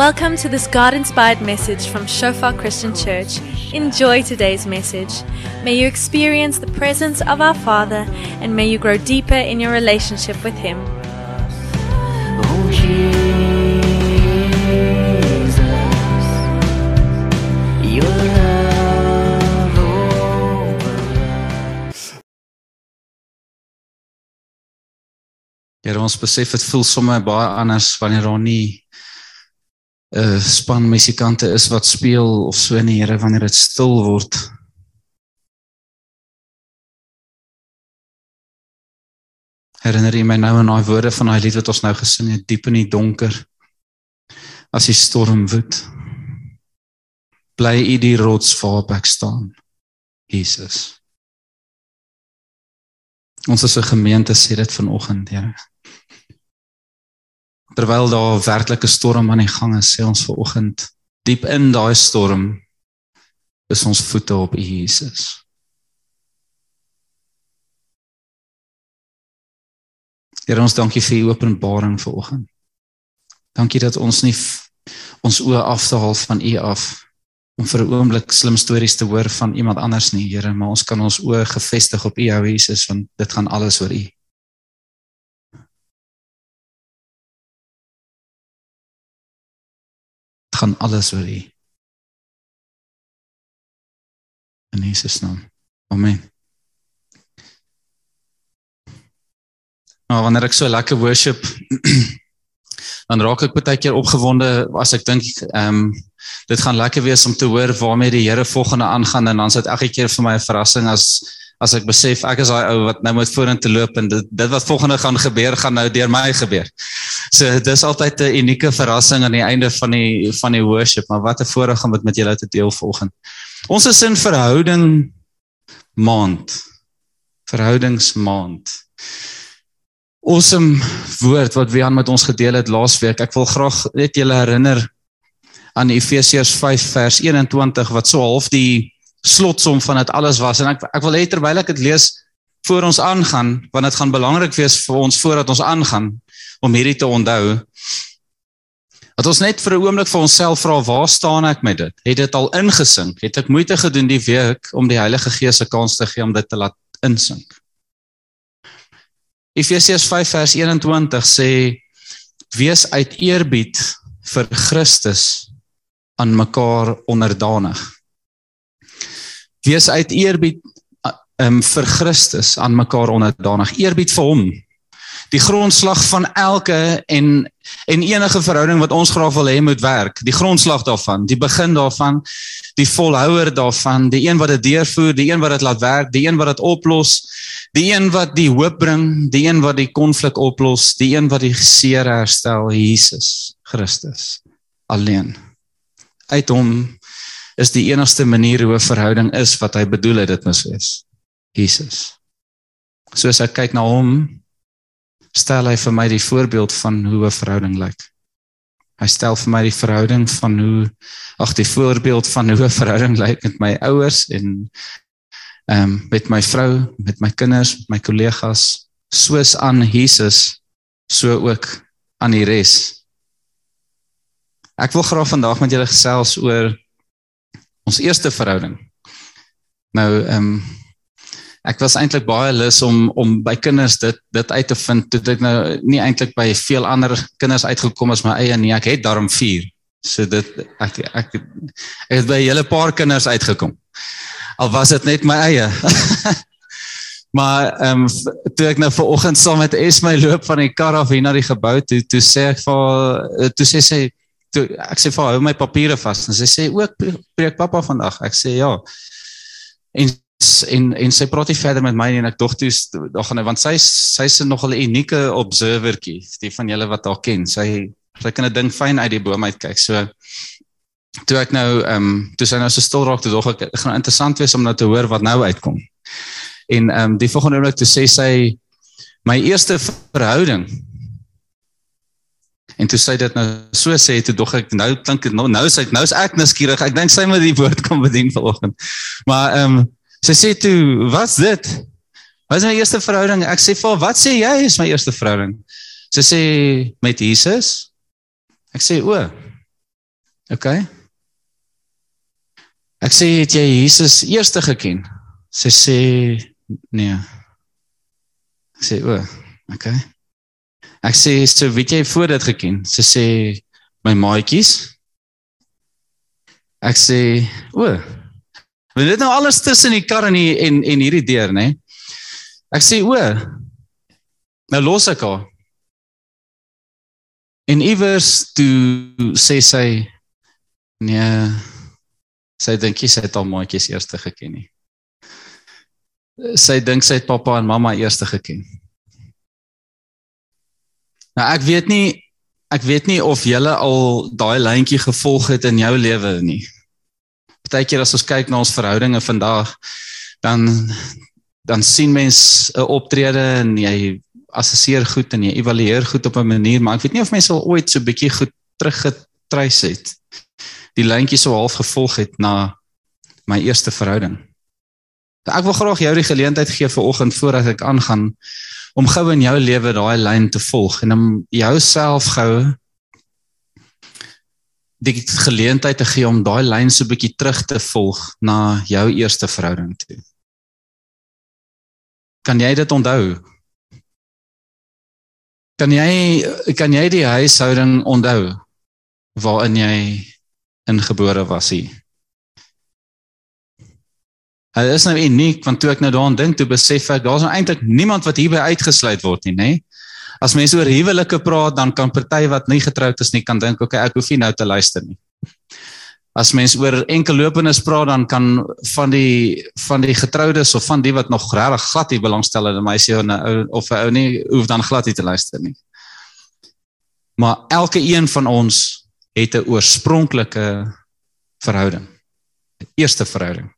Welcome to this God inspired message from Shofar Christian Church. Enjoy today's message. May you experience the presence of our Father and may you grow deeper in your relationship with Him. Oh Jesus, your love over Here ons besef dit voel sommer baie anders wanneer daar nie 'n span musikante is wat speel of so nie, Here, wanneer dit stil word. Herinner jy my nou aan daai woorde van daai lied wat ons nou gesing het, diep in die donker as die storm woed. Bly u die rots waarop ek staan. Jesus. Ons as 'n gemeente sê dit vanoggend, Here. Terwyl daar 'n werklike storm aan die gang is, sê ons vanoggend diep in daai storm is ons voete op Jesus. Here ons dankie vir U openbaring vanoggend. Dankie dat ons nie ons oë afhaal van U af om vir 'n oomblik slim stories te hoor van iemand anders nie, Here, maar ons kan ons oë gefestig op U, ou Jesus, want dit gaan alles oor U. gaan alles oor U. In Jesus naam. Amen. Maar wanneer ek so lekker worship dan raak ek baie keer opgewonde as ek dink ehm um, dit gaan lekker wees om te hoor waarmee die Here volgende aangaan en dan sit elke keer vir my 'n verrassing as as ek besef ek is daai ou wat nou moet vorentoe loop en dit dit wat volgende gaan gebeur gaan nou deur my gebeur. So dis altyd 'n unieke verrassing aan die einde van die van die worship, maar wat 'n voorreg om dit met julle te deel volgende. Ons is in verhouding maand. Verhoudingsmaand. Awesome woord wat Wian met ons gedeel het laasweek. Ek wil graag net julle herinner aan Efesiërs 5 vers 21 wat so half die slotsom van dit alles was en ek ek wil hê terwyl ek dit lees voor ons aangaan want dit gaan belangrik wees vir ons voordat ons aangaan om hierdie te onthou. Dat ons net vir 'n oomblik vir onsself vra waar staan ek met dit? Het dit al ingesink? Het ek moeite gedoen die week om die Heilige Gees 'n kans te gee om dit te laat insink? Efesiërs 5 vers 21 sê wees uit eerbied vir Christus aan mekaar onderdanig. Wees uit eerbied um, vir Christus aan mekaar onderdanig. Eerbied vir hom. Die grondslag van elke en en enige verhouding wat ons graag wil hê moet werk. Die grondslag daarvan, die begin daarvan, die volhouer daarvan, die een wat dit deurvoer, die een wat dit laat werk, die een wat dit oplos, die een wat die hoop bring, die een wat die konflik oplos, die een wat die seer herstel, Jesus Christus alleen. Uit hom is die enigste manier hoe 'n verhouding is wat hy bedoel het dit moet wees. Jesus. Soos ek kyk na hom, stel hy vir my die voorbeeld van hoe 'n verhouding lyk. Hy stel vir my die verhouding van hoe ag die voorbeeld van hoe 'n verhouding lyk met my ouers en ehm um, met my vrou, met my kinders, met my kollegas, soos aan Jesus, so ook aan die res. Ek wil graag vandag met julle gesels oor ons eerste verhouding. Nou ehm um, ek was eintlik baie lus om om by kinders dit dit uit te vind toe ek nou nie eintlik by veel ander kinders uitgekom as my eie nie. Ek het daarom 4. So dit ek ek, ek het by 'n hele paar kinders uitgekom. Al was dit net my eie. maar ehm um, toe ek nou vanoggend saam met Esme loop van die kar af hier na die gebou toe, toe sê ek vir haar- toe sê sy toe ek sê vir haar hou my papiere vas en sy sê ook preek pappa vandag. Ek sê ja. En en en sy praat nie verder met my nie en ek dog toe daar gaan want sy sy's 'n nogal 'n unieke observertjie, die van julle wat haar ken. Sy sy kan 'n ding fyn uit die boom uit kyk. So toe ek nou ehm um, toe sy nou so stil raak, toe dog ek gaan interessant wees om nou te hoor wat nou uitkom. En ehm um, die volgende oomblik toe sê sy my eerste verhouding En toe sy dit nou so sê, toe dog ek nou klink nou nou ek nou is ek nuuskierig. Ek dink sy moet die woord kom bedien vanoggend. Maar ehm um, sy sê toe, "Wat's dit?" Wat is my eerste verhouding? Ek sê vir haar, "Wat sê jy is my eerste verhouding?" Sy sê met Jesus. Ek sê, "O." OK. Ek sê het jy Jesus eerste geken? Sy sê nee. Ek sê o, OK. Ek sê so weet jy voor dit geken? Sy sê my maatjies. Ek sê o. Want dit nou alles tussen die kar en die, en en hierdie deur, nê? Ek sê o. Nou los ek haar. En iewers toe sê sy nee, sy dink sy het al maatjies eerste geken nie. Sy dink sy het pappa en mamma eerste geken. Nou ek weet nie ek weet nie of julle al daai lyntjie gevolg het in jou lewe nie. Partykeer as ons kyk na ons verhoudinge vandag, dan dan sien mens 'n optrede en jy assesseer goed en jy evalueer goed op 'n manier, maar ek weet nie of mense al ooit so bietjie goed teruggetreis het. Die lyntjie so half gevolg het na my eerste verhouding. Ek wil graag jou die geleentheid gee vir oggend voordat ek aangaan om gou in jou lewe daai lyn te volg en om jouself gou die geleentheid te gee om daai lyn so bietjie terug te volg na jou eerste verhouding toe. Kan jy dit onthou? Kan jy kan jy die huishouding onthou waarin jy ingebore was hier? Dit is nou uniek want toe ek nou daaraan dink, toe besef ek daar's nou eintlik niemand wat hierby uitgesluit word nie, nê? As mense oor huwelike praat, dan kan party wat nie getroud is nie kan dink, okay, ek hoef nie nou te luister nie. As mense oor enkellopendes praat, dan kan van die van die getroudes of van die wat nog regtig glad hier belangstel in 'n meisie of 'n ou of 'n ou nie hoef dan glad nie te luister nie. Maar elke een van ons het 'n oorspronklike verhouding. 'n Eerste verhouding.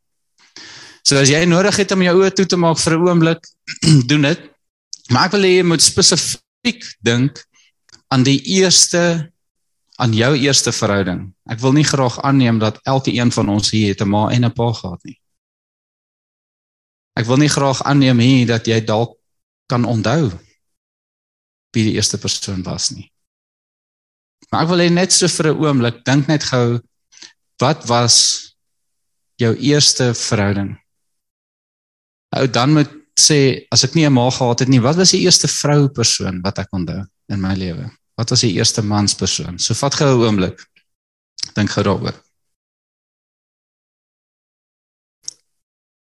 So as jy nodig het om jou oë toe te maak vir 'n oomblik, doen dit. Maar ek wil hê jy moet spesifiek dink aan die eerste aan jou eerste verhouding. Ek wil nie graag aanneem dat elke een van ons hier het 'n ma en 'n pa gehad nie. Ek wil nie graag aanneem hier dat jy dalk kan onthou wie die eerste persoon was nie. Maar ek wil hê net so vir 'n oomblik dink net gou wat was jou eerste verhouding? Ou dan moet sê as ek nie 'n ma gehad het nie, wat was die eerste vrou persoon wat ek onthou in my lewe? Wat was die eerste manspersoon? So vat gou 'n oomblik. Dink gou daaroor.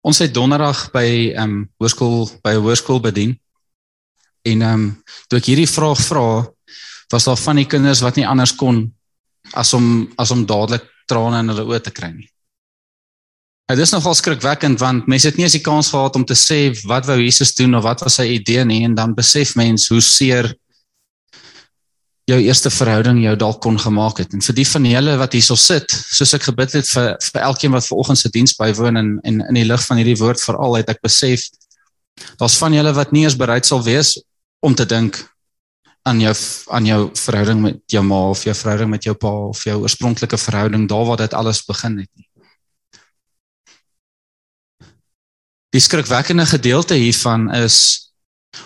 Ons het donderdag by ehm um, hoërskool by 'n hoërskool bedien. En ehm um, toe ek hierdie vraag vra, was daar van die kinders wat nie anders kon as om as om dadelik trane in hulle oë te kry nie. Dit is nogal skrikwekkend want mense het nie eens die kans gehad om te sê wat wou Jesus doen of wat was sy idee nie en dan besef mens hoe seer jou eerste verhouding jou dalk kon gemaak het. En vir die van julle wat hierso sit, soos ek gebid het vir vir elkeen wat ver oggend se diens bywoon en en in die lig van hierdie woord veral het ek besef daar's van julle wat nie eens bereid sal wees om te dink aan jou aan jou verhouding met jou ma of jou verhouding met jou pa of jou oorspronklike verhouding daar waar dit alles begin het nie. Die skrikwekkende gedeelte hiervan is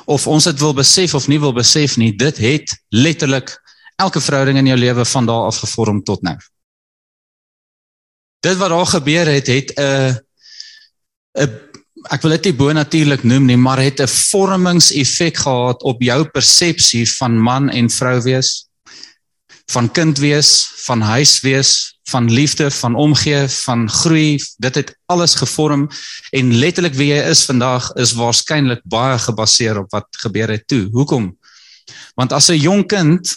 of ons dit wil besef of nie wil besef nie, dit het letterlik elke verhouding in jou lewe van daar af gevorm tot nou. Dit wat daar gebeur het, het 'n 'n ek wil dit nie bo-natuurlik noem nie, maar het 'n vormingseffek gehad op jou persepsie van man en vrou wees, van kind wees, van huis wees, van liefde, van omgee, van groei, dit het alles gevorm en letterlik wie jy is vandag is waarskynlik baie gebaseer op wat gebeur het toe. Hoekom? Want as 'n jong kind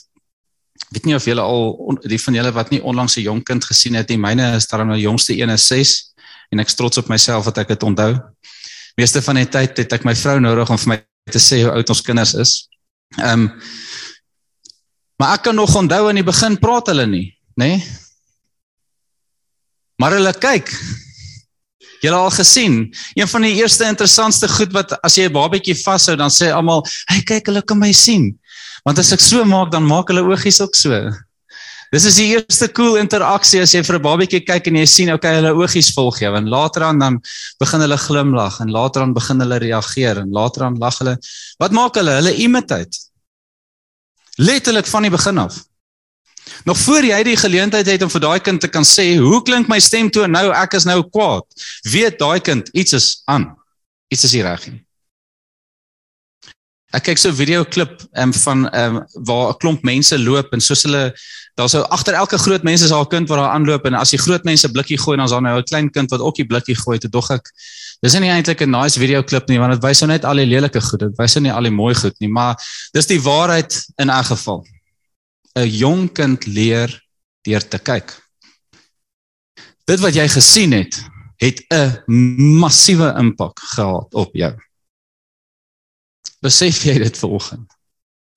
weet nie of julle al die van julle wat nie onlangs 'n jong kind gesien het nie, myne is dan nou jongste een is 6 en ek trots op myself dat ek dit onthou. Meeste van die tyd het ek my vrou nodig om vir my te sê hoe oud ons kinders is. Ehm um, Maar ek kan nog onthou aan die begin praat hulle nie, nê? Nee? Maar hulle kyk. Julle al gesien, een van die eerste interessantste goed wat as jy 'n babatjie vashou, dan sê almal, "Hey, kyk, hulle kan my sien." Want as ek so maak, dan maak hulle oogies ook so. Dis is die eerste cool interaksie as jy vir 'n babatjie kyk en jy sien, okay, hulle oogies volg jou en later aan dan begin hulle glimlag en later aan begin hulle reageer en later aan lag hulle. Wat maak hulle? Hulle imitate. Letterlik van die begin af. Nog voor jy die geleentheid het om vir daai kind te kan sê, "Hoe klink my stemtoon nou? Ek is nou kwaad." Weet daai kind iets is aan. Iets is nie reg nie. Ek kyk so 'n video klip um, van um, waar 'n klomp mense loop en soos hulle daar's so agter elke groot mens is daar 'n kind wat daar aanloop en as die groot mense blikkie gooi dan is daar nou 'n klein kind wat ook die blikkie gooi. Toe dog ek dis nie eintlik 'n nice video klip nie want dit wys nou net al die lelike goed. Dit wys nou nie al die mooi goed nie, maar dis die waarheid in elk geval. 'n Jong kind leer deur te kyk. Dit wat jy gesien het, het 'n massiewe impak gehad op jou. Besef jy dit vanoggend?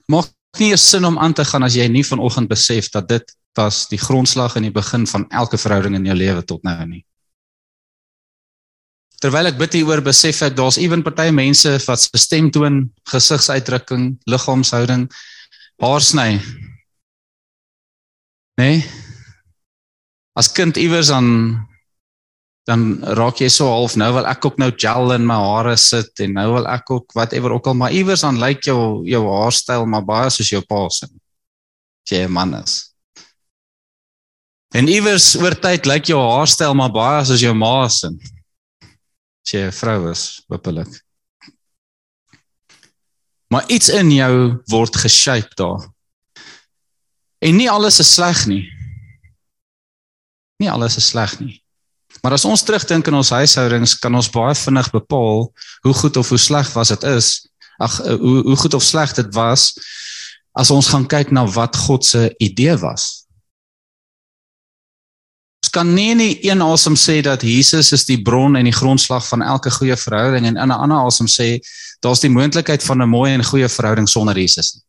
Maak nie eens sin om aan te gaan as jy nie vanoggend besef dat dit was die grondslag in die begin van elke verhouding in jou lewe tot nou nie. Terwyl ek bid hieroor besef ek daar's ewen party mense wat se stemtoon, gesigsuitdrukking, liggaamshouding haarsny. Nee. As kind iewers aan dan raak jy so half nou wil ek ook nou gel in my hare sit en nou wil ek ook whatever ook al maar iewers dan lyk jou jou haarstyl maar baie soos jou pa se. Jy 'n man is. En iewers oor tyd lyk jou haarstyl maar baie soos jou ma se. Jy 'n vrou is, hopelik. Maar iets in jou word geshape daar. En nie alles is sleg nie. Nie alles is sleg nie. Maar as ons terugdink in ons huishoudings, kan ons baie vinnig bepaal hoe goed of hoe sleg was dit is. Ag hoe hoe goed of sleg dit was as ons gaan kyk na wat God se idee was. Ons kan nie in een asem sê dat Jesus is die bron en die grondslag van elke goeie verhouding en in 'n ander asem sê daar's die moontlikheid van 'n mooi en goeie verhouding sonder Jesus nie.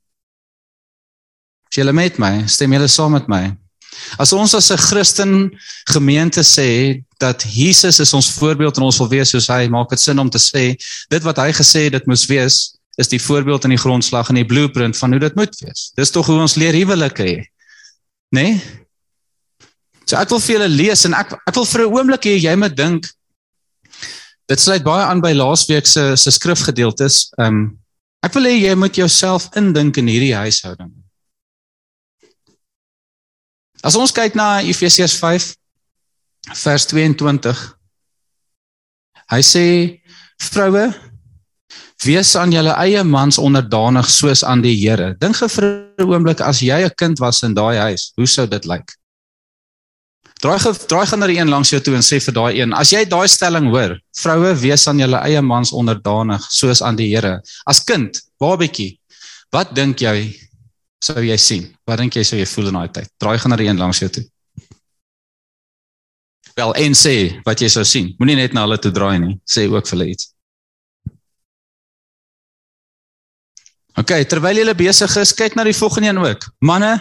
As jy met my, stem jy saam met my? As ons as 'n Christen gemeente sê dat Jesus is ons voorbeeld en ons wil wees soos hy, maak dit sin om te sê dit wat hy gesê het dit moes wees is die voorbeeld en die grondslag en die blueprint van hoe dit moet wees. Dis tog hoe ons leer huwelike hê. Né? Nee? So ek wil vir julle lees en ek ek wil vir 'n oomblik hê jy moet dink dit sluit baie aan by laasweek se se skrifgedeeltes. Ehm um, ek wil hê jy moet jouself indink in hierdie huishouding. As ons kyk na Efesiërs 5 vers 22. Hy sê vroue wees aan julle eie mans onderdanig soos aan die Here. Dink vir 'n oomblik as jy 'n kind was in daai huis, hoe sou dit lyk? Draai gou draai gaan na die een langs jou toe en sê vir daai een, as jy daai stelling hoor, vroue wees aan julle eie mans onderdanig soos aan die Here. As kind, babatjie, wat dink jy sou jy sien? Wat dink jy sou jy voel in daai tyd? Draai gaan na die een langs jou toe. Wel, en sê wat jy sou sien. Moenie net na hulle toe draai nie. Sê ook vir hulle iets. OK, terwyl julle besig is, kyk na die volgende een ook. Manne,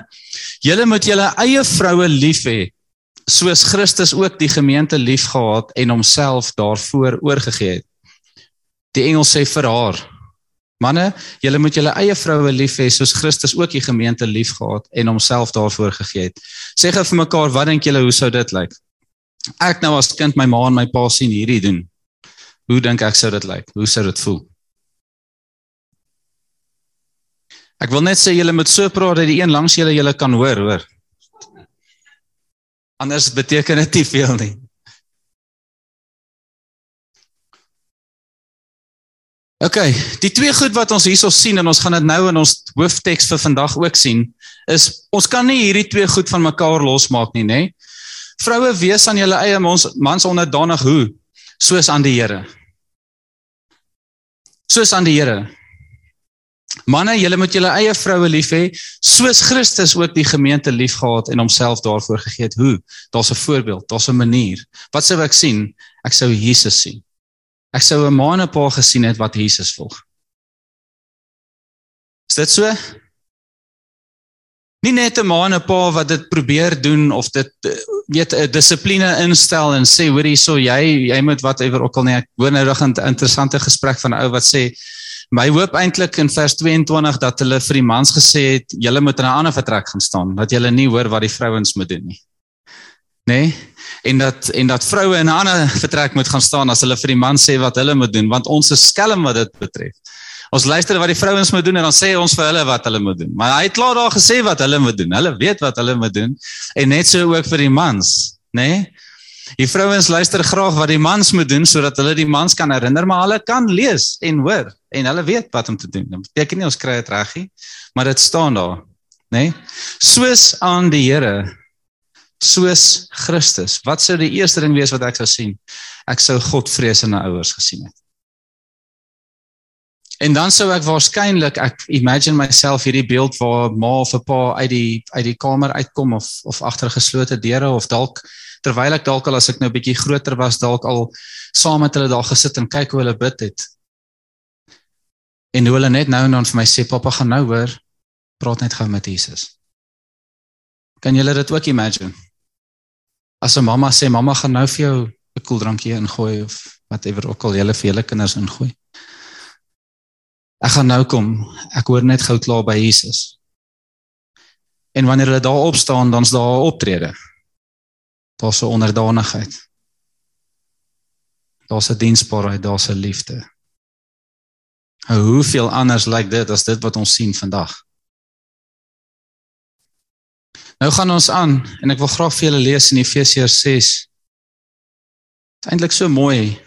julle moet julle eie vroue lief hê soos Christus ook die gemeente liefgehad en homself daarvoor oorgegee het. Die engel sê vir haar, Manne, julle moet julle eie vroue lief hê soos Christus ook die gemeente liefgehad en homself daarvoor gegee het. Sê gou vir mekaar, wat dink julle hoe sou dit lyk? Ek nou as kind my ma en my pa sien hierdie doen. Hoe dink ek sou dit lyk? Hoe sou dit voel? Ek wil net sê julle moet so praat dat die een langs julle julle kan hoor, hoor. Anders beteken dit nie veel nie. OK, die twee goed wat ons hierso sien en ons gaan dit nou in ons hoofteks vir vandag ook sien, is ons kan nie hierdie twee goed van mekaar losmaak nie, nê? Vroue wees aan julle eie mans, mans onderdanig hoe? Soos aan die Here. Soos aan die Here. Manne, julle moet julle eie vroue lief hê, soos Christus ook die gemeente liefgehad en homself daarvoor gegee het. Hoe? Daar's 'n voorbeeld, daar's 'n manier. Wat sou ek sien? Ek sou Jesus sien. Ek sou 'n ma en 'n pa gesien het wat Jesus volg. Is dit so? Nie net 'n ma en 'n pa wat dit probeer doen of dit weet 'n dissipline instel en sê hoor hierso jy jy moet whatever ook al nie ek hoor nou 'n interessante gesprek van 'n ou wat sê my hoop eintlik in vers 22 dat hulle vir die mans gesê het julle moet in 'n ander vertrek gaan staan dat julle nie hoor wat die vrouens moet doen nie. Nê? Nee? en dat en dat vroue in 'n ander vertrek moet gaan staan as hulle vir die man sê wat hulle moet doen want ons is skelm wat dit betref. Ons luister wat die vrouens moet doen en dan sê ons vir hulle wat hulle moet doen. Maar hy het klaar daar gesê wat hulle moet doen. Hulle weet wat hulle moet doen en net so ook vir die mans, né? Nee? Die vrouens luister graag wat die mans moet doen sodat hulle die mans kan herinner, maar hulle kan lees en hoor en hulle weet wat om te doen. Dit beteken nie ons kry dit reg nie, maar dit staan daar, né? Nee? Soos aan die Here, soos Christus. Wat sou die eerste ding wees wat ek sou sien? Ek sou Godvreesende ouers gesien het. En dan sou ek waarskynlik ek imagine myself hierdie beeld waar ma of pa uit die uit die kamer uitkom of of agter geslote deure of dalk terwyl ek dalk al as ek nou bietjie groter was dalk al saam met hulle daar gesit en kyk hoe hulle bid het. En hoe hulle net nou en dan vir my sê pappa gaan nou hoor praat net gou met Jesus. Kan julle dit ook imagine? As 'n mamma sê mamma gaan nou vir jou 'n koeldrankie ingooi of whatever ook al julle vir julle kinders ingooi. Ek gaan nou kom. Ek hoor net gou klaar by Jesus. En wanneer hulle daar opstaan, dan's daar 'n optrede. Daar's 'n onderdanigheid. Daar's 'n diensbaarheid, daar's 'n liefde. Hoeveel anders lyk dit as dit wat ons sien vandag? Nou gaan ons aan en ek wil graag vir julle lees in Efesiërs 6. Dit is eintlik so mooi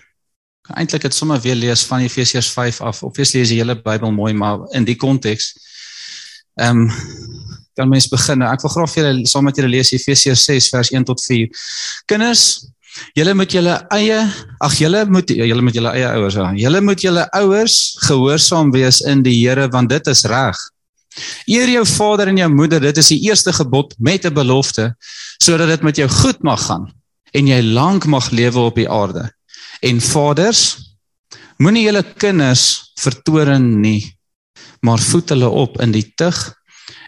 eintlik dit sommer weer lees van Efesiërs 5 af. Obviously is die hele Bybel mooi, maar in die konteks ehm um, kan mens begin. Ek wil graag vir julle saam met julle lees Efesiërs 6 vers 1 tot 4. Kinders, julle moet julle eie ag julle moet julle moet julle eie ouers ja. Julle moet julle ouers gehoorsaam wees in die Here want dit is reg. Eer jou vader en jou moeder, dit is die eerste gebod met 'n belofte sodat dit met jou goed mag gaan en jy lank mag lewe op die aarde. En vaders, moenie julle kinders vertoren nie, maar voed hulle op in die tug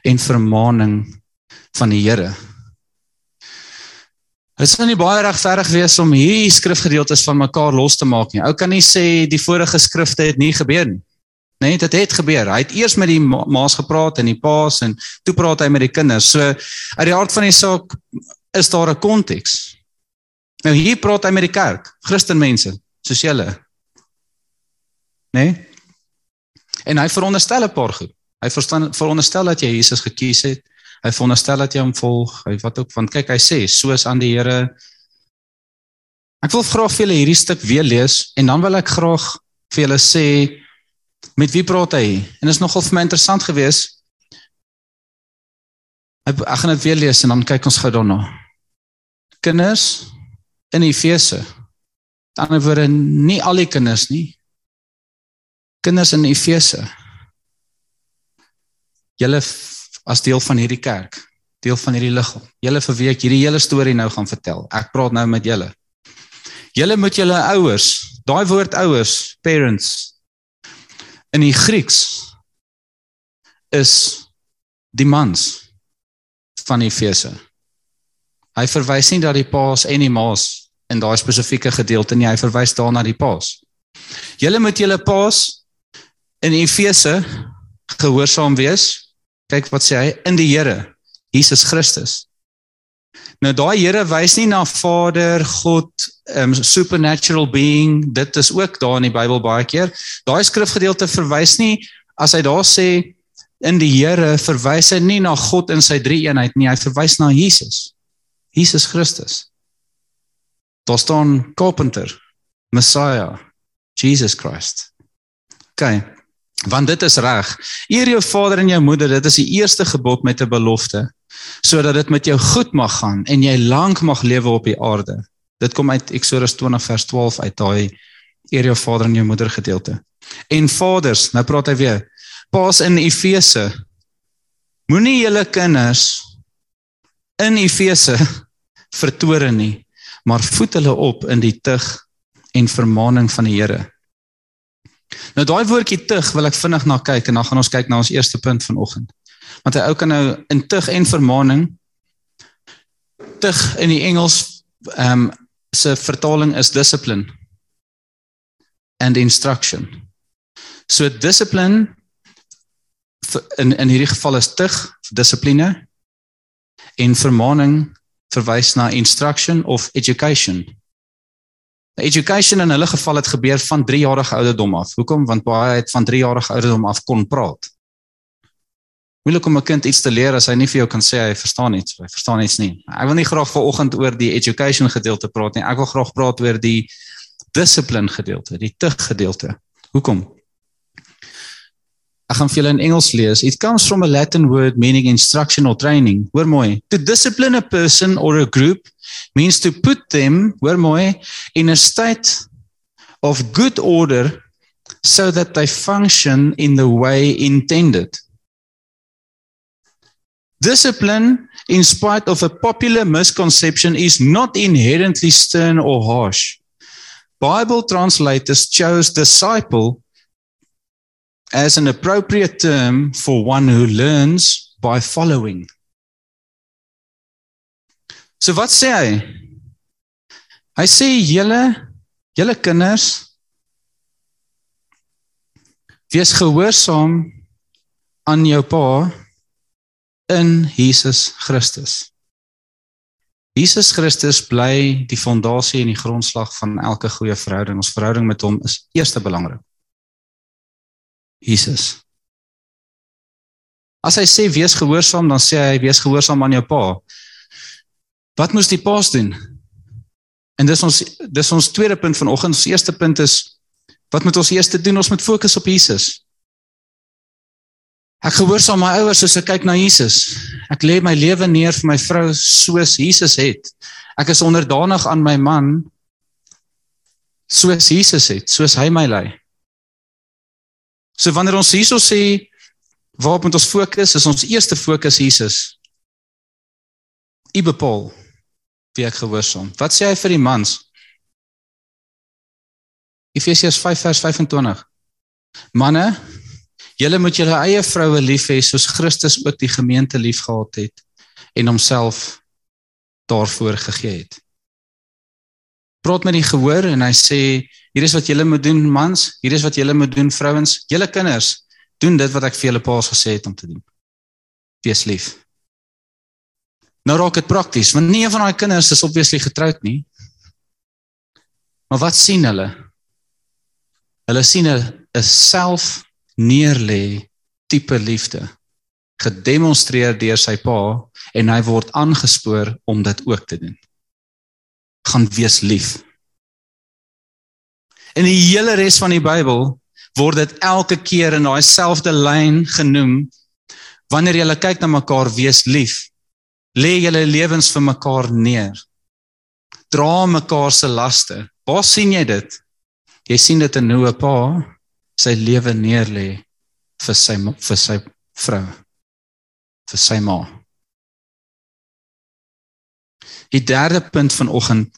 en vermaaning van die Here. Dit is nie baie regverdig wees om hierdie skrifgedeeltes van mekaar los te maak nie. Ou kan nie sê die vorige skrifte het nie gebeur nie. Nee, dit het gebeur. Hy het eers met die ma's gepraat en die pa's en toe praat hy met die kinders. So uit die aard van die saak is daar 'n konteks. Nou hier praat hy met die kerk, Christenmense, soos julle. Nee? En hy veronderstel 'n paar goed. Hy verstaan veronderstel dat jy Jesus gekies het. Hy veronderstel dat jy hom volg. Hy wat ook want kyk hy sê soos aan die Here. Ek wil graag vir julle hierdie stuk weer lees en dan wil ek graag vir julle sê met wie praat hy? En dit is nogal vir my interessant geweest. Ek gaan dit weer lees en dan kyk ons gou daarna. Kinders, in Efese. Aan die ander woorde nie al die kinders nie. Kinders in Efese. Julle as deel van hierdie kerk, deel van hierdie liggaam. Julle vir wie ek hierdie hele storie nou gaan vertel. Ek praat nou met julle. Julle moet julle ouers, daai woord ouers, parents in die Grieks is die mans van Efese. Hy verwys nie dat die paas en die maas in daai spesifieke gedeelte nie, hy verwys daarna die paas. Julle moet julle paas in Efese gehoorsaam wees. Kyk wat sê hy in die Here, Jesus Christus. Nou daai Here wys nie na Vader, God, um, supernatural being. Dit is ook daar in die Bybel baie keer. Daai skrifgedeelte verwys nie as hy daar sê in die Here verwys hy nie na God in sy drie eenheid nie, hy verwys na Jesus. Jesus Christus. Daar staan Carpenter, Messiah, Jesus Christ. OK. Want dit is reg. Eer jou vader en jou moeder, dit is die eerste gebod met 'n belofte sodat dit met jou goed mag gaan en jy lank mag lewe op die aarde. Dit kom uit Eksodus 20 vers 12 uit daai eer jou vader en jou moeder gedeelte. En vaders, nou praat hy weer. Paas in Efese. Moenie julle kinders in Efese vertore nie, maar voed hulle op in die tug en vermaaning van die Here. Nou daai woordjie tug wil ek vinnig na kyk en dan gaan ons kyk na ons eerste punt vanoggend. Want hy ou kan nou in tug en vermaaning tug in die Engels ehm um, se vertaling is discipline and instruction. So discipline in in hierdie geval is tug, dissipline en vermaaning verwys na instruction of education. Education in hulle geval het gebeur van 3 jarige ouderdom af. Hoekom? Want baie het van 3 jarige ouderdom af kon praat. Moeilik om 'n kind iets te leer as hy nie vir jou kan sê hy verstaan iets, hy verstaan iets nie. Ek wil nie graag vanoggend oor die education gedeelte praat nie. Ek wil graag praat oor die discipline gedeelte, die tug gedeelte. Hoekom? Ek gaan vir julle in Engels lees. It comes from a Latin word meaning instruction or training. Hoor mooi. To discipline a person or a group means to put them, hoor mooi, in a state of good order so that they function in the way intended. Discipline, in spite of a popular misconception, is not inherently stern or harsh. Bible translators chose disciple as an appropriate term for one who learns by following. So wat sê hy? Hy sê julle julle kinders wees gehoorsaam aan jou pa in Jesus Christus. Jesus Christus bly die fondasie en die grondslag van elke goeie verhouding. Ons verhouding met hom is eerste belangrik. Jesus. As hy sê wees gehoorsaam, dan sê hy wees gehoorsaam aan jou pa. Wat moes die paas doen? En dis ons dis ons tweede punt vanoggend. Ons eerste punt is wat moet ons eers doen? Ons moet fokus op Jesus. Ek gehoorsaam my ouers soos ek kyk na Jesus. Ek lê my lewe neer vir my vrou soos Jesus het. Ek is onderdanig aan my man soos Jesus het, soos hy my lei. So wanneer ons hierso sê waarop moet ons fokus? Is ons eerste fokus Jesus. U bepaal wie ek gehoorsaam. Wat sê hy vir die mans? Efesiërs 5 vers 25. Manne, julle moet julle eie vroue lief hê soos Christus ook die gemeente liefgehad het en homself daarvoor gegee het. Praat met die gehoor en hy sê hier is wat julle moet doen mans, hier is wat julle moet doen vrouens, julle kinders, doen dit wat ek vir julle paas gesê het om te doen. Wees lief. Nou raak dit prakties, want nie een van daai kinders is obviously getroud nie. Maar wat sien hulle? Hulle sien 'n self neerlê tipe liefde gedemonstreer deur sy pa en hy word aangespoor om dit ook te doen. Gaan wees lief. In die hele res van die Bybel word dit elke keer in daai selfde lyn genoem wanneer jy kyk na mekaar wees lief lê julle lewens vir mekaar neer. Dra mekaar se laste. Waar sien jy dit? Jy sien dit in hoe 'n pa sy lewe neerlê vir sy vir sy vrou, vir sy ma. Die derde punt vanoggend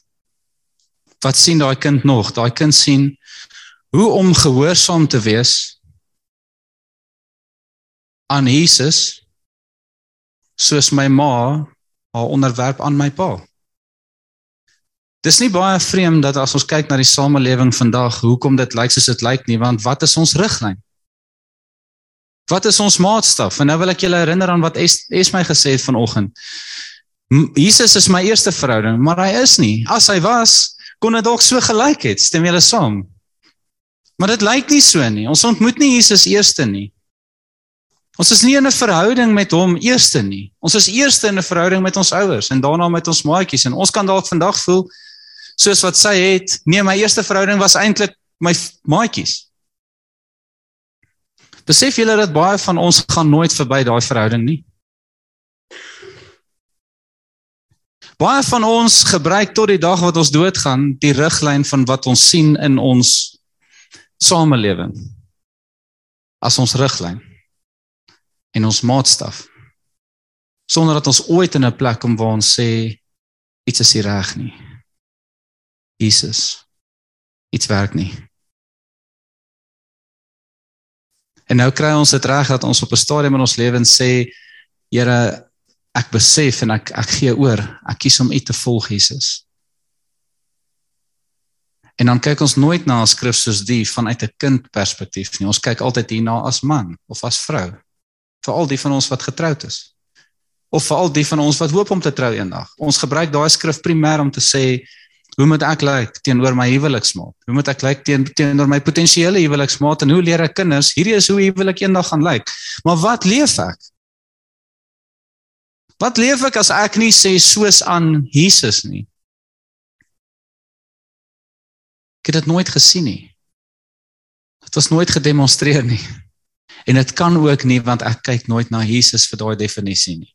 wat sien daai kind nog? Daai kind sien hoe om gehoorsaam te wees aan Jesus soos my ma haar onderwerp aan my pa. Dis nie baie vreemd dat as ons kyk na die samelewing vandag, hoekom dit lyk soos dit lyk nie, want wat is ons riglyn? Wat is ons maatstaf? En nou wil ek julle herinner aan wat es, es my gesê het vanoggend. Jesus is my eerste verhouding, maar hy is nie. As hy was, kon dit dalk so gelyk het. Stem julle saam? Maar dit lyk nie so nie. Ons ontmoet nie Jesus eerste nie. Ons is nie in 'n verhouding met hom eerste nie. Ons is eerste in 'n verhouding met ons ouers en daarna met ons maatjies en ons kan dalk vandag voel soos wat sy het, nee, my eerste verhouding was eintlik my maatjies. Besef julle dat baie van ons gaan nooit verby daai verhouding nie? Baie van ons gebruik tot die dag wat ons doodgaan die riglyn van wat ons sien in ons samelewing as ons riglyn en ons maatstaf sonder dat ons ooit in 'n plek kom waar ons sê iets is nie reg nie. Jesus iets werk nie. En nou kry ons dit reg dat ons op 'n stadium in ons lewens sê Here ek besef en ek ek gee oor. Ek kies om U te volg Jesus. En dan kyk ons nooit na 'n skrif soos die vanuit 'n kind perspektief nie. Ons kyk altyd hierna as man of as vrou vir al die van ons wat getroud is of vir al die van ons wat hoop om te trou eendag. Ons gebruik daai skrif primêr om te sê Hoe moet ek lyk teenoor my huweliksmaat? Hoe moet ek lyk teen teenoor my potensiële huweliksmaat en hoe leer ek kinders hierdie is hoe huwelik eendag gaan lyk? Maar wat leef ek? Wat leef ek as ek nie sê soos aan Jesus nie? Ek het dit nooit gesien nie. Dit was nooit gedemonstreer nie. En dit kan ook nie want ek kyk nooit na Jesus vir daai definisie nie.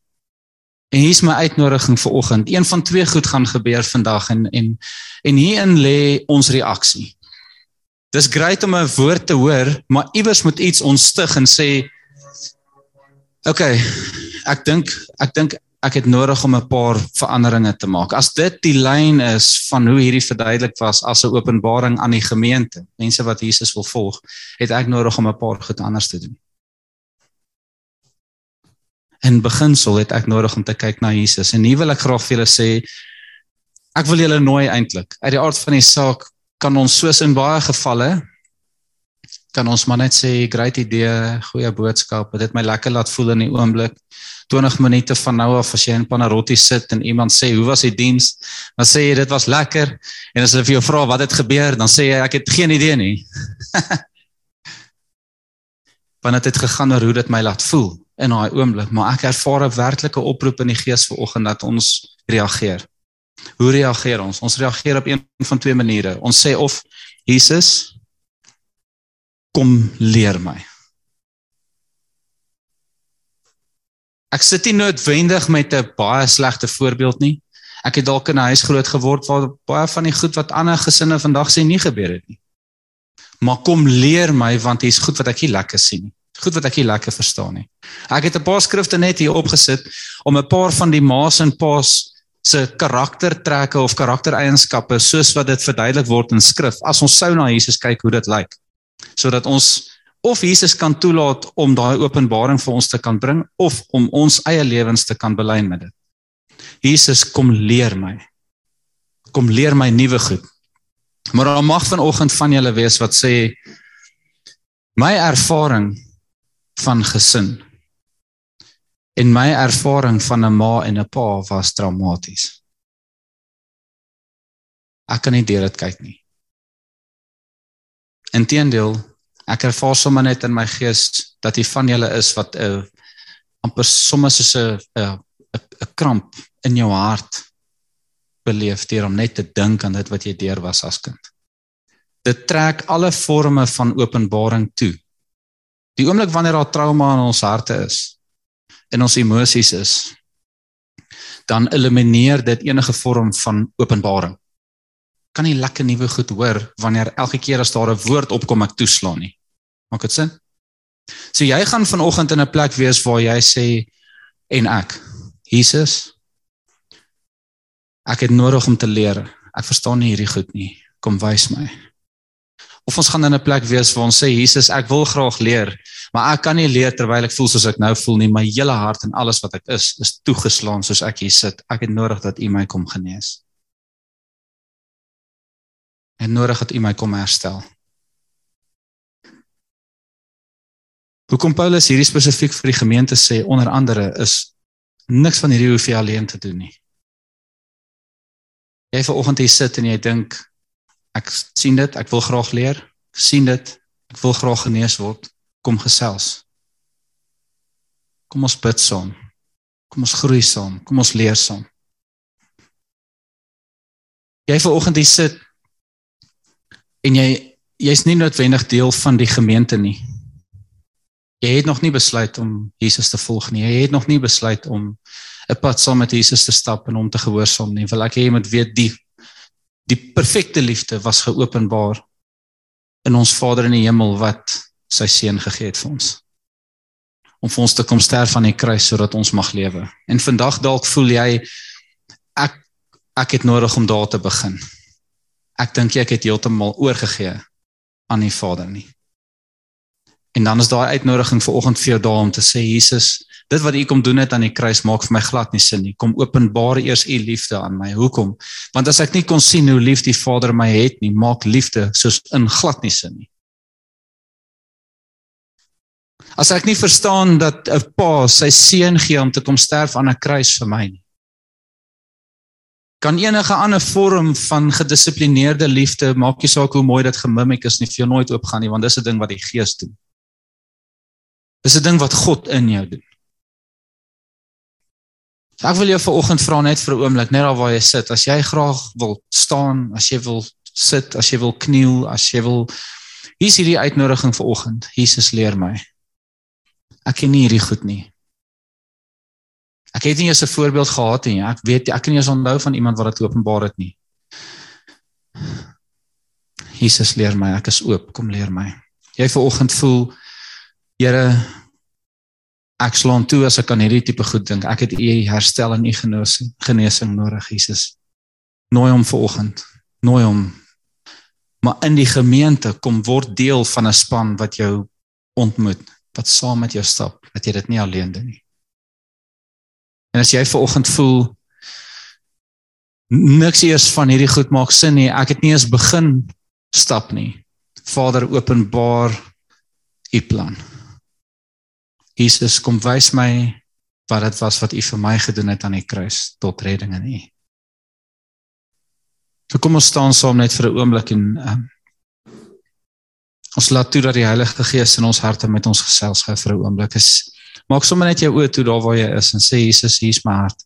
En hier's my uitnodiging vir oggend. Een van twee goed gaan gebeur vandag en en en hierin lê ons reaksie. Dis grait om 'n woord te hoor, maar iewers moet iets ontstig en sê Oké, okay, ek dink ek dink ek het nodig om 'n paar veranderinge te maak. As dit die lyn is van hoe hierdie verduidelik was as 'n openbaring aan die gemeente, mense wat Jesus wil volg, het ek nodig om 'n paar goed anders te doen. In beginsel het ek nodig om te kyk na Jesus en nie wil ek graag vir julle sê ek wil julle nooi eintlik. Uit die aard van die saak kan ons soos in baie gevalle kan ons maar net sê great idee, goeie boodskap, dit het my lekker laat voel in die oomblik. 20 minute van nou af as jy in Panarotti sit en iemand sê hoe was die diens, dan sê jy dit was lekker en as hulle vir jou vra wat het gebeur, dan sê jy ek het geen idee nie. Want dit het gegaan oor hoe dit my laat voel in daai oomblik, maar ek ervaar 'n werklike oproep in die gees vanoggend dat ons reageer. Hoe reageer ons? Ons reageer op een van twee maniere. Ons sê of Jesus kom leer my. Ek sit nie noodwendig met 'n baie slegte voorbeeld nie. Ek het dalk in 'n huis groot geword waar baie van die goed wat ander gesinne vandag sê nie gebeur het nie. Maar kom leer my want hier's goed wat ek nie lekker sien nie. Goed wat ek nie lekker verstaan nie. Ek het 'n paar skrifte net hier opgesit om 'n paar van die ma's en pa's se karaktertrekke of karaktereienskappe soos wat dit verduidelik word in skrif as ons sou na Jesus kyk hoe dit lyk sodat ons of Jesus kan toelaat om daai openbaring vir ons te kan bring of om ons eie lewens te kan belyn met dit. Jesus kom leer my. Kom leer my nuwe goed. Maar daar mag vanoggend van julle wees wat sê my ervaring van gesin en my ervaring van 'n ma en 'n pa was traumaties. Ek kan nie deur dit kyk nie. Inteendeel, ek ervaar sommer net in my gees dat die van julle is wat 'n uh, amper sommer soos 'n 'n 'n kramp in jou hart beleef deur om net te dink aan dit wat jy deur was as kind. Dit trek alle forme van openbaring toe. Die oomblik wanneer daar trauma in ons harte is, in ons emosies is, dan elimineer dit enige vorm van openbaring kan nie lekker nuwe goed hoor wanneer elke keer as daar 'n woord opkom ek toeslaan nie. Maak dit sin? So jy gaan vanoggend in 'n plek wees waar jy sê en ek Jesus ek het nodig om te leer. Ek verstaan nie hierdie goed nie. Kom wys my. Of ons gaan in 'n plek wees waar ons sê Jesus, ek wil graag leer, maar ek kan nie leer terwyl ek voel soos ek nou voel nie. My hele hart en alles wat ek is, is toegeslaan soos ek hier sit. Ek het nodig dat U my kom genees en nodig dat U my kom herstel. Hoekom Paulus hierdie spesifiek vir die gemeente sê onder andere is niks van hierdie hoef jy alleen te doen nie. Jy vanoggend hier sit en jy dink ek sien dit, ek wil graag leer, sien dit, ek wil graag genees word, kom gesels. Kom ons bid saam. Kom ons groei saam, kom ons leer saam. Jy vanoggend hier sit en jy jy's nie noodwendig deel van die gemeente nie. Jy het nog nie besluit om Jesus te volg nie. Jy het nog nie besluit om 'n pad saam met Jesus te stap en hom te gehoorsaam nie. Wil ek hê jy moet weet die die perfekte liefde was geopenbaar in ons Vader in die hemel wat sy seun gegee het vir ons. Om vir ons te kom sterf aan die kruis sodat ons mag lewe. En vandag dalk voel jy ek ek het nodig om daar te begin ek dink ek het heeltemal oorgegee aan die Vader nie. En dan is daar uitnodiging vir oggend vir jou daar om te sê Jesus, dit wat U kom doen het aan die kruis maak vir my glad nie sin nie. Kom openbaar eers U liefde aan my. Hoekom? Want as ek nie kon sien hoe lief die Vader my het nie, maak liefde soos in glad nie sin nie. As ek nie verstaan dat 'n pa sy seun gee om te kom sterf aan 'n kruis vir my nie. Kan enige ander vorm van gedissiplineerde liefde, maak nie saak hoe mooi dit gemimik is nie, vir jou nooit oopgaan nie, want dis 'n ding wat die Gees doen. Dis 'n ding wat God in jou doen. So ek wil jou vanoggend vra net vir 'n oomblik, net daar waar jy sit, as jy graag wil staan, as jy wil sit, as jy wil kniel, as jy wil Hier's hierdie uitnodiging vanoggend. Jesus leer my. Ek ken nie hierdie goed nie. Ek het nie eens 'n voorbeeld gehad nie. Ek weet ek kan nie eens onthou van iemand wat dit openbaar het nie. Jesus leer my, ek is oop, kom leer my. Jy vanoggend voel Here ek slaan toe as ek aan hierdie tipe goed dink. Ek het u herstel en u genesing, genesing nodig, Jesus. Nooi hom vanoggend. Nooi hom. Maar in die gemeente kom word deel van 'n span wat jou ontmoet, wat saam met jou stap, dat jy dit nie alleen doen nie. En as jy vanoggend voel niks eers van hierdie goed maak sin nie, ek het nie eens begin stap nie. Vader, openbaar u plan. Jesus, kom wys my wat dit was wat u vir my gedoen het aan die kruis tot redding in u. So kom ons staan saam net vir 'n oomblik en um, ons laat toe dat die Heilige Gees in ons harte met ons gesels gou vir 'n oomblik. Is Maak sommer net jou oë toe daar waar jy is en sê Jesus, hier's my hart.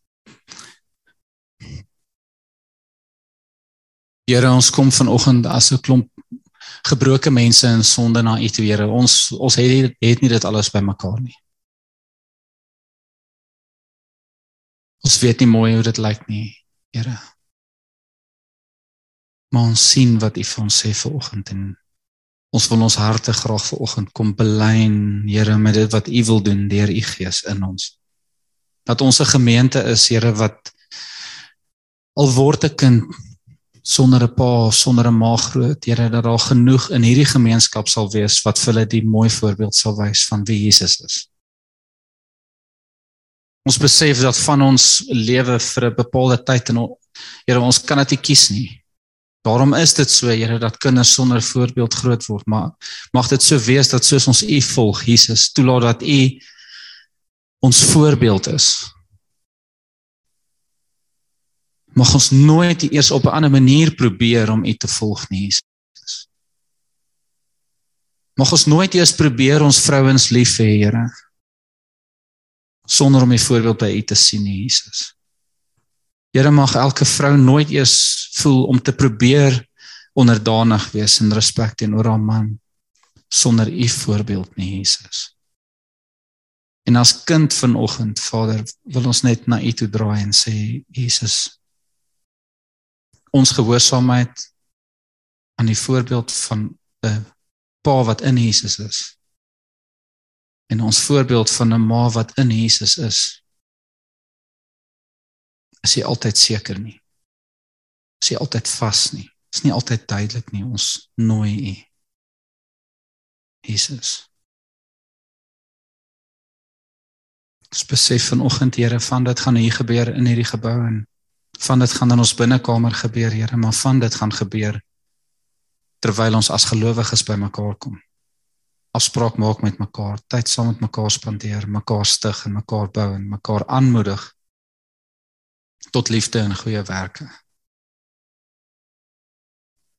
Here, ons kom vanoggend as 'n klomp gebroke mense in sonde na U toe, Here. Ons ons het het nie dit alles bymekaar nie. Ons weet nie mooi hoe dit lyk nie, Here. Maar ons sien wat U vir ons sê vanoggend en Ons wil ons harte graag vanoggend kom belyn, Here, met dit wat U wil doen deur U Gees in ons. Dat ons 'n gemeente is, Here, wat al word 'n kind sonder 'n pa, sonder 'n ma groot, Here, dat daar genoeg in hierdie gemeenskap sal wees wat vir hulle die mooi voorbeeld sal wys van wie Jesus is. Ons besef dat van ons lewe vir 'n bepaalde tyd en Here, ons kan dit nie kies nie. Daarom is dit so, Here, dat kinders sonder voorbeeld groot word, maar mag dit so wees dat soos ons U volg, Jesus, toelaat dat U ons voorbeeld is. Mag ons nooit eers op 'n ander manier probeer om U te volg nie, Jesus. Mag ons nooit eers probeer ons vrouens lief hê, Here, sonder om U voorbeeld by U te sien, Jesus. Here mag elke vrou nooit eers voel om te probeer onderdanig wees en respek teenoor haar man sonder u voorbeeld nie Jesus. En as kind vanoggend Vader wil ons net na u toe draai en sê Jesus ons gehoorsaamheid aan die voorbeeld van 'n pa wat in Jesus is en ons voorbeeld van 'n ma wat in Jesus is is jy altyd seker nie. Is jy altyd vas nie. Is nie altyd duidelik nie. Ons nooi u. Jesus. Spesifiek vanoggend Here van dit gaan hier gebeur in hierdie gebou en van dit gaan in ons binnekamer gebeur Here, maar van dit gaan gebeur terwyl ons as gelowiges bymekaar kom. Afspraak maak met mekaar, tyd saam met mekaar spandeer, mekaar stig en mekaar bou en mekaar aanmoedig tot liefde en goeie werke.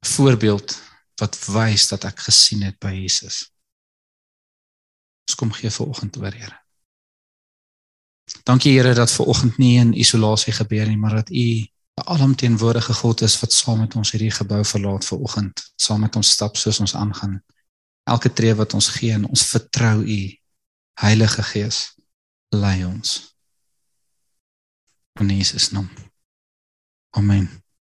'n Voorbeeld wat wys dat ek gesien het by Jesus. Ons kom gee vir oggend oor Here. Dankie Here dat ver oggend nie in isolasie gebeur nie, maar dat U 'n alomteenwoordige God is wat saam met ons hierdie gebou verlaat ver oggend, saam met ons stap soos ons aangaan. Elke tree wat ons gee en ons vertrou U, Heilige Gees, lei ons in Jesus naam. Amen.